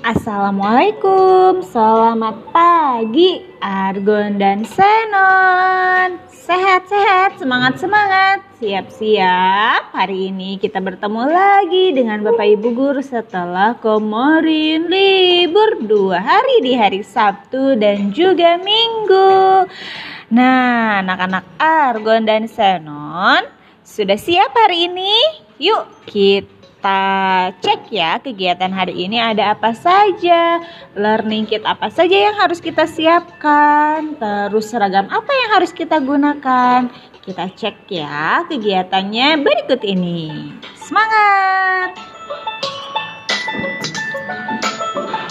Assalamualaikum, selamat pagi Argon dan Senon. Sehat-sehat, semangat-semangat Siap-siap, hari ini kita bertemu lagi dengan Bapak Ibu Guru setelah kemarin libur dua hari di hari Sabtu dan juga Minggu. Nah, anak-anak Argon dan Senon Sudah siap hari ini? Yuk kita kita cek ya kegiatan hari ini ada apa saja, learning kit apa saja yang harus kita siapkan, terus seragam apa yang harus kita gunakan. Kita cek ya kegiatannya berikut ini. Semangat!